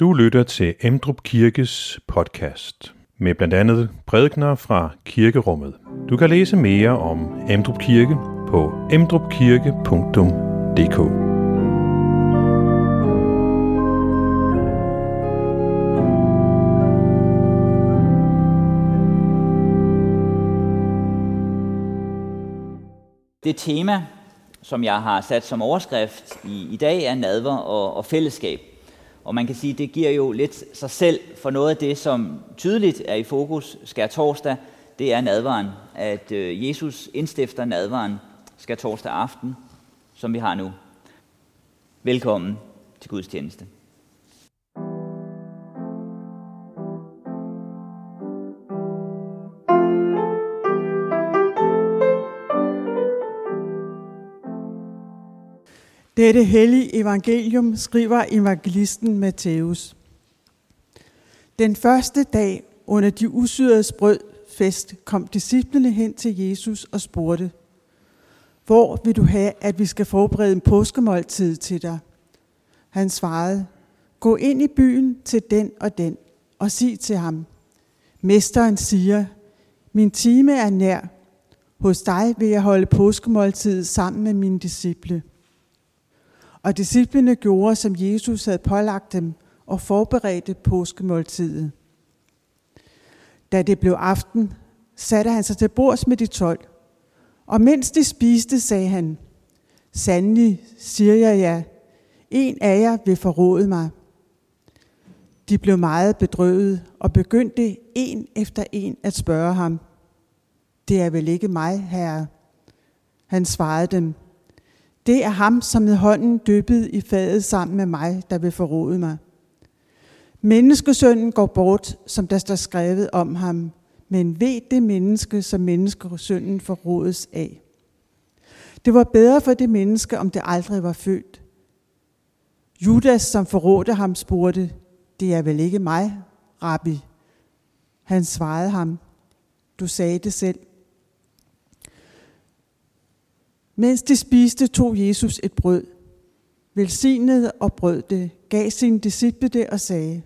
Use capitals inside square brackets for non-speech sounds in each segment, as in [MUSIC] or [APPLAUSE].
Du lytter til Emdrup Kirkes podcast med blandt andet prædikner fra kirkerummet. Du kan læse mere om Emdrup Kirke på emdrupkirke.dk. Det tema, som jeg har sat som overskrift i, i dag, er nadver og, og fællesskab. Og man kan sige, det giver jo lidt sig selv for noget af det, som tydeligt er i fokus skær torsdag, det er nadvaren. At øh, Jesus indstifter nadvaren skær torsdag aften, som vi har nu. Velkommen til Guds tjeneste. Dette hellige evangelium skriver evangelisten Matthæus. Den første dag under de usyrede brød fest kom disciplene hen til Jesus og spurgte, hvor vil du have, at vi skal forberede en påskemåltid til dig? Han svarede, gå ind i byen til den og den og sig til ham. Mesteren siger, min time er nær. Hos dig vil jeg holde påskemåltid sammen med mine disciple. Og disciplene gjorde, som Jesus havde pålagt dem, og forberedte påskemåltidet. Da det blev aften, satte han sig til bords med de tolv. Og mens de spiste, sagde han, Sandelig siger jeg jer, en af jer vil forråde mig. De blev meget bedrøvet og begyndte en efter en at spørge ham. Det er vel ikke mig, herre? Han svarede dem, det er ham, som med hånden dyppet i fadet sammen med mig, der vil forråde mig. Menneskesønnen går bort, som der står skrevet om ham, men ved det menneske, som menneskesønnen forrådes af. Det var bedre for det menneske, om det aldrig var født. Judas, som forrådte ham, spurgte, det er vel ikke mig, rabbi? Han svarede ham, du sagde det selv. Mens de spiste, tog Jesus et brød, velsignede og brød det, gav sine disciple det og sagde,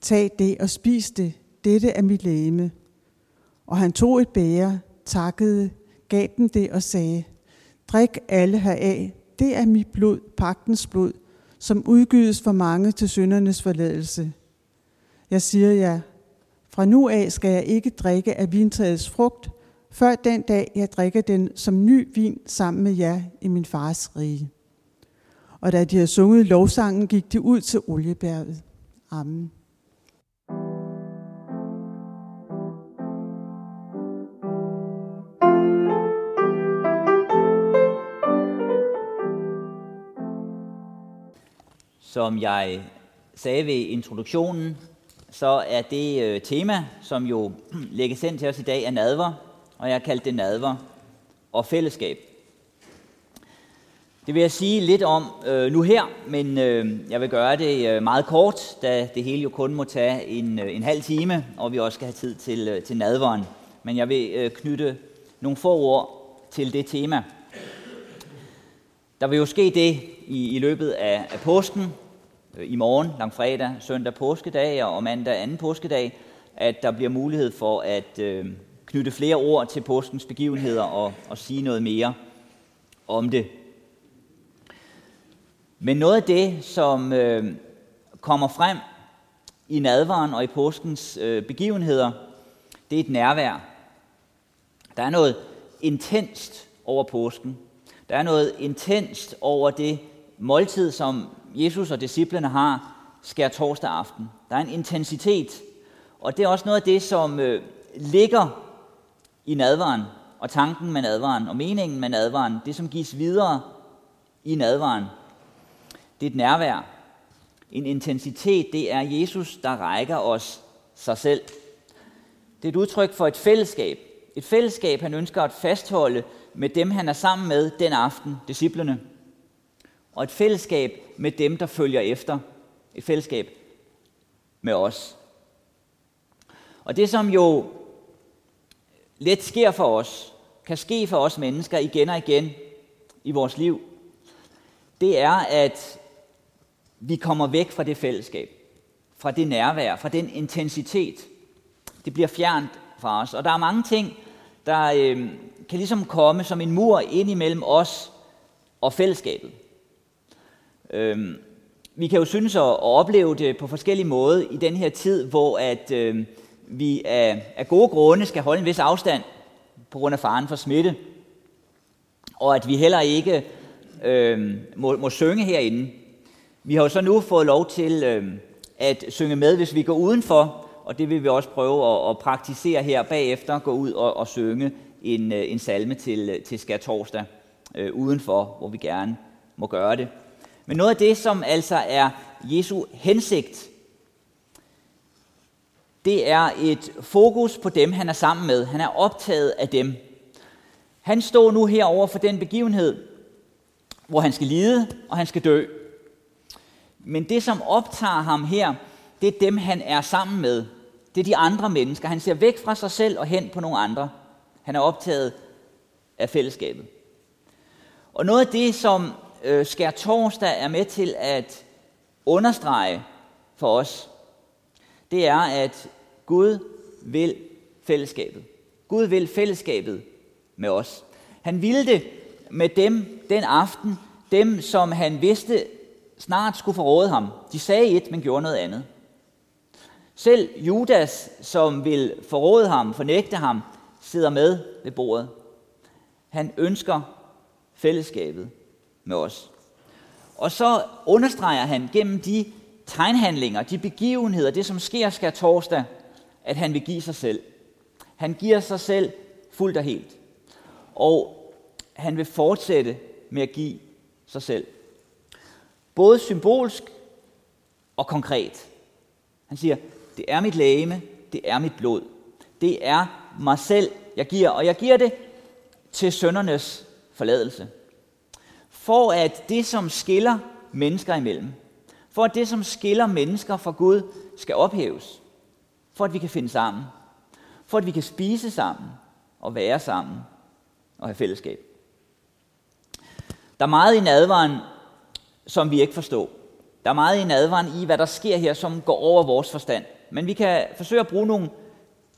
Tag det og spis det, dette er mit læme. Og han tog et bære, takkede, gav dem det og sagde, Drik alle heraf, det er mit blod, pagtens blod, som udgydes for mange til syndernes forladelse. Jeg siger jer, fra nu af skal jeg ikke drikke af vintræets frugt, før den dag jeg drikker den som ny vin sammen med jer i min fars rige. Og da de havde sunget lovsangen, gik de ud til oliebjerget. Amen. Som jeg sagde ved introduktionen, så er det øh, tema, som jo [CLEARS THROAT] lægges ind til os i dag, er nadver, og jeg har kaldt det nadver og fællesskab. Det vil jeg sige lidt om øh, nu her, men øh, jeg vil gøre det øh, meget kort, da det hele jo kun må tage en, øh, en halv time, og vi også skal have tid til, øh, til nadveren. Men jeg vil øh, knytte nogle få ord til det tema. Der vil jo ske det i, i løbet af, af påsken, øh, i morgen, langfredag, søndag påskedag og mandag anden påskedag, at der bliver mulighed for at øh, knytte flere ord til påskens begivenheder og, og sige noget mere om det. Men noget af det, som øh, kommer frem i nadvaren og i påskens øh, begivenheder, det er et nærvær. Der er noget intenst over påsken. Der er noget intenst over det måltid, som Jesus og disciplene har skær torsdag aften. Der er en intensitet, og det er også noget af det, som øh, ligger i nadvaren, og tanken med nadvaren, og meningen med nadvaren, det som gives videre i nadvaren, det er et nærvær. En intensitet, det er Jesus, der rækker os sig selv. Det er et udtryk for et fællesskab. Et fællesskab, han ønsker at fastholde med dem, han er sammen med den aften, disciplene. Og et fællesskab med dem, der følger efter. Et fællesskab med os. Og det, som jo let sker for os, kan ske for os mennesker igen og igen i vores liv, det er, at vi kommer væk fra det fællesskab. fra det nærvær, fra den intensitet. Det bliver fjernt fra os. Og der er mange ting, der øh, kan ligesom komme som en mur ind imellem os og fællesskabet. Øh, vi kan jo synes at, at opleve det på forskellige måder i den her tid, hvor at øh, vi af, af gode grunde skal holde en vis afstand på grund af faren for smitte, og at vi heller ikke øh, må, må synge herinde. Vi har jo så nu fået lov til øh, at synge med, hvis vi går udenfor, og det vil vi også prøve at, at praktisere her bagefter, gå ud og, og synge en, øh, en salme til, til skær torsdag øh, udenfor, hvor vi gerne må gøre det. Men noget af det, som altså er Jesu hensigt, det er et fokus på dem, han er sammen med. Han er optaget af dem. Han står nu herover for den begivenhed, hvor han skal lide og han skal dø. Men det, som optager ham her, det er dem, han er sammen med. Det er de andre mennesker. Han ser væk fra sig selv og hen på nogle andre. Han er optaget af fællesskabet. Og noget af det, som øh, Skær Torsdag er med til at understrege for os, det er, at Gud vil fællesskabet. Gud vil fællesskabet med os. Han ville det med dem den aften, dem som han vidste snart skulle forråde ham. De sagde et, men gjorde noget andet. Selv Judas, som vil forråde ham, fornægte ham, sidder med ved bordet. Han ønsker fællesskabet med os. Og så understreger han gennem de tegnhandlinger, de begivenheder, det som sker skal torsdag, at han vil give sig selv. Han giver sig selv fuldt og helt. Og han vil fortsætte med at give sig selv. Både symbolsk og konkret. Han siger, det er mit lægeme, det er mit blod. Det er mig selv, jeg giver, og jeg giver det til søndernes forladelse. For at det, som skiller mennesker imellem, for at det, som skiller mennesker fra Gud, skal ophæves. For at vi kan finde sammen. For at vi kan spise sammen og være sammen og have fællesskab. Der er meget i nadvaren, som vi ikke forstår. Der er meget i nadvaren i, hvad der sker her, som går over vores forstand. Men vi kan forsøge at bruge nogle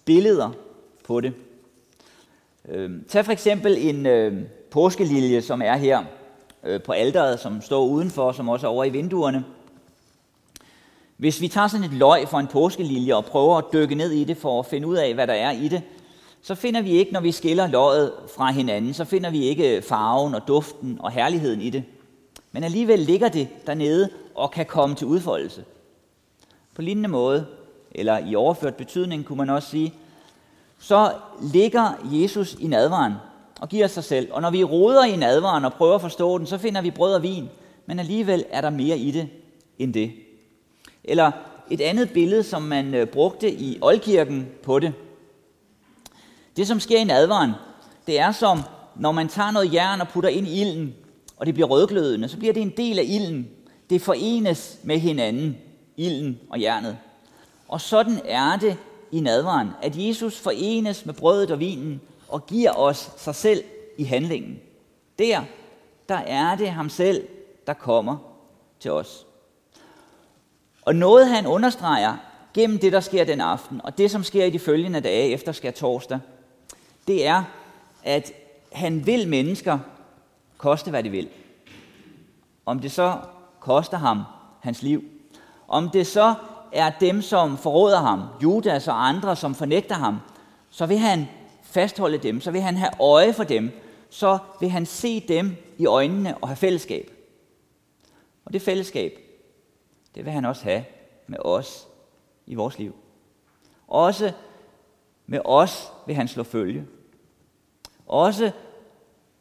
billeder på det. Øh, tag for eksempel en øh, påskelilje, som er her øh, på alderet, som står udenfor, som også er over i vinduerne. Hvis vi tager sådan et løg for en påskelilje og prøver at dykke ned i det for at finde ud af, hvad der er i det, så finder vi ikke, når vi skiller løget fra hinanden, så finder vi ikke farven og duften og herligheden i det. Men alligevel ligger det dernede og kan komme til udfoldelse. På lignende måde, eller i overført betydning kunne man også sige, så ligger Jesus i nadvaren og giver sig selv. Og når vi roder i nadvaren og prøver at forstå den, så finder vi brød og vin. Men alligevel er der mere i det end det. Eller et andet billede, som man øh, brugte i Oldkirken på det. Det, som sker i nadvaren, det er som, når man tager noget jern og putter ind i ilden, og det bliver rødglødende, så bliver det en del af ilden. Det forenes med hinanden, ilden og jernet. Og sådan er det i nadvaren, at Jesus forenes med brødet og vinen og giver os sig selv i handlingen. Der, der er det ham selv, der kommer til os. Og noget han understreger gennem det, der sker den aften, og det, som sker i de følgende dage efter skær torsdag, det er, at han vil mennesker koste, hvad de vil. Om det så koster ham hans liv. Om det så er dem, som forråder ham, Judas og andre, som fornægter ham, så vil han fastholde dem, så vil han have øje for dem, så vil han se dem i øjnene og have fællesskab. Og det fællesskab, det vil han også have med os i vores liv. Også med os vil han slå følge. Også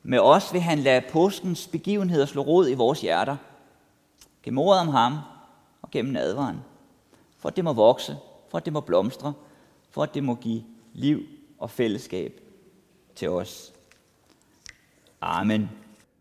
med os vil han lade påskens begivenheder slå rod i vores hjerter. Gennem ordet om ham og gennem advaren. For at det må vokse, for at det må blomstre, for at det må give liv og fællesskab til os. Amen.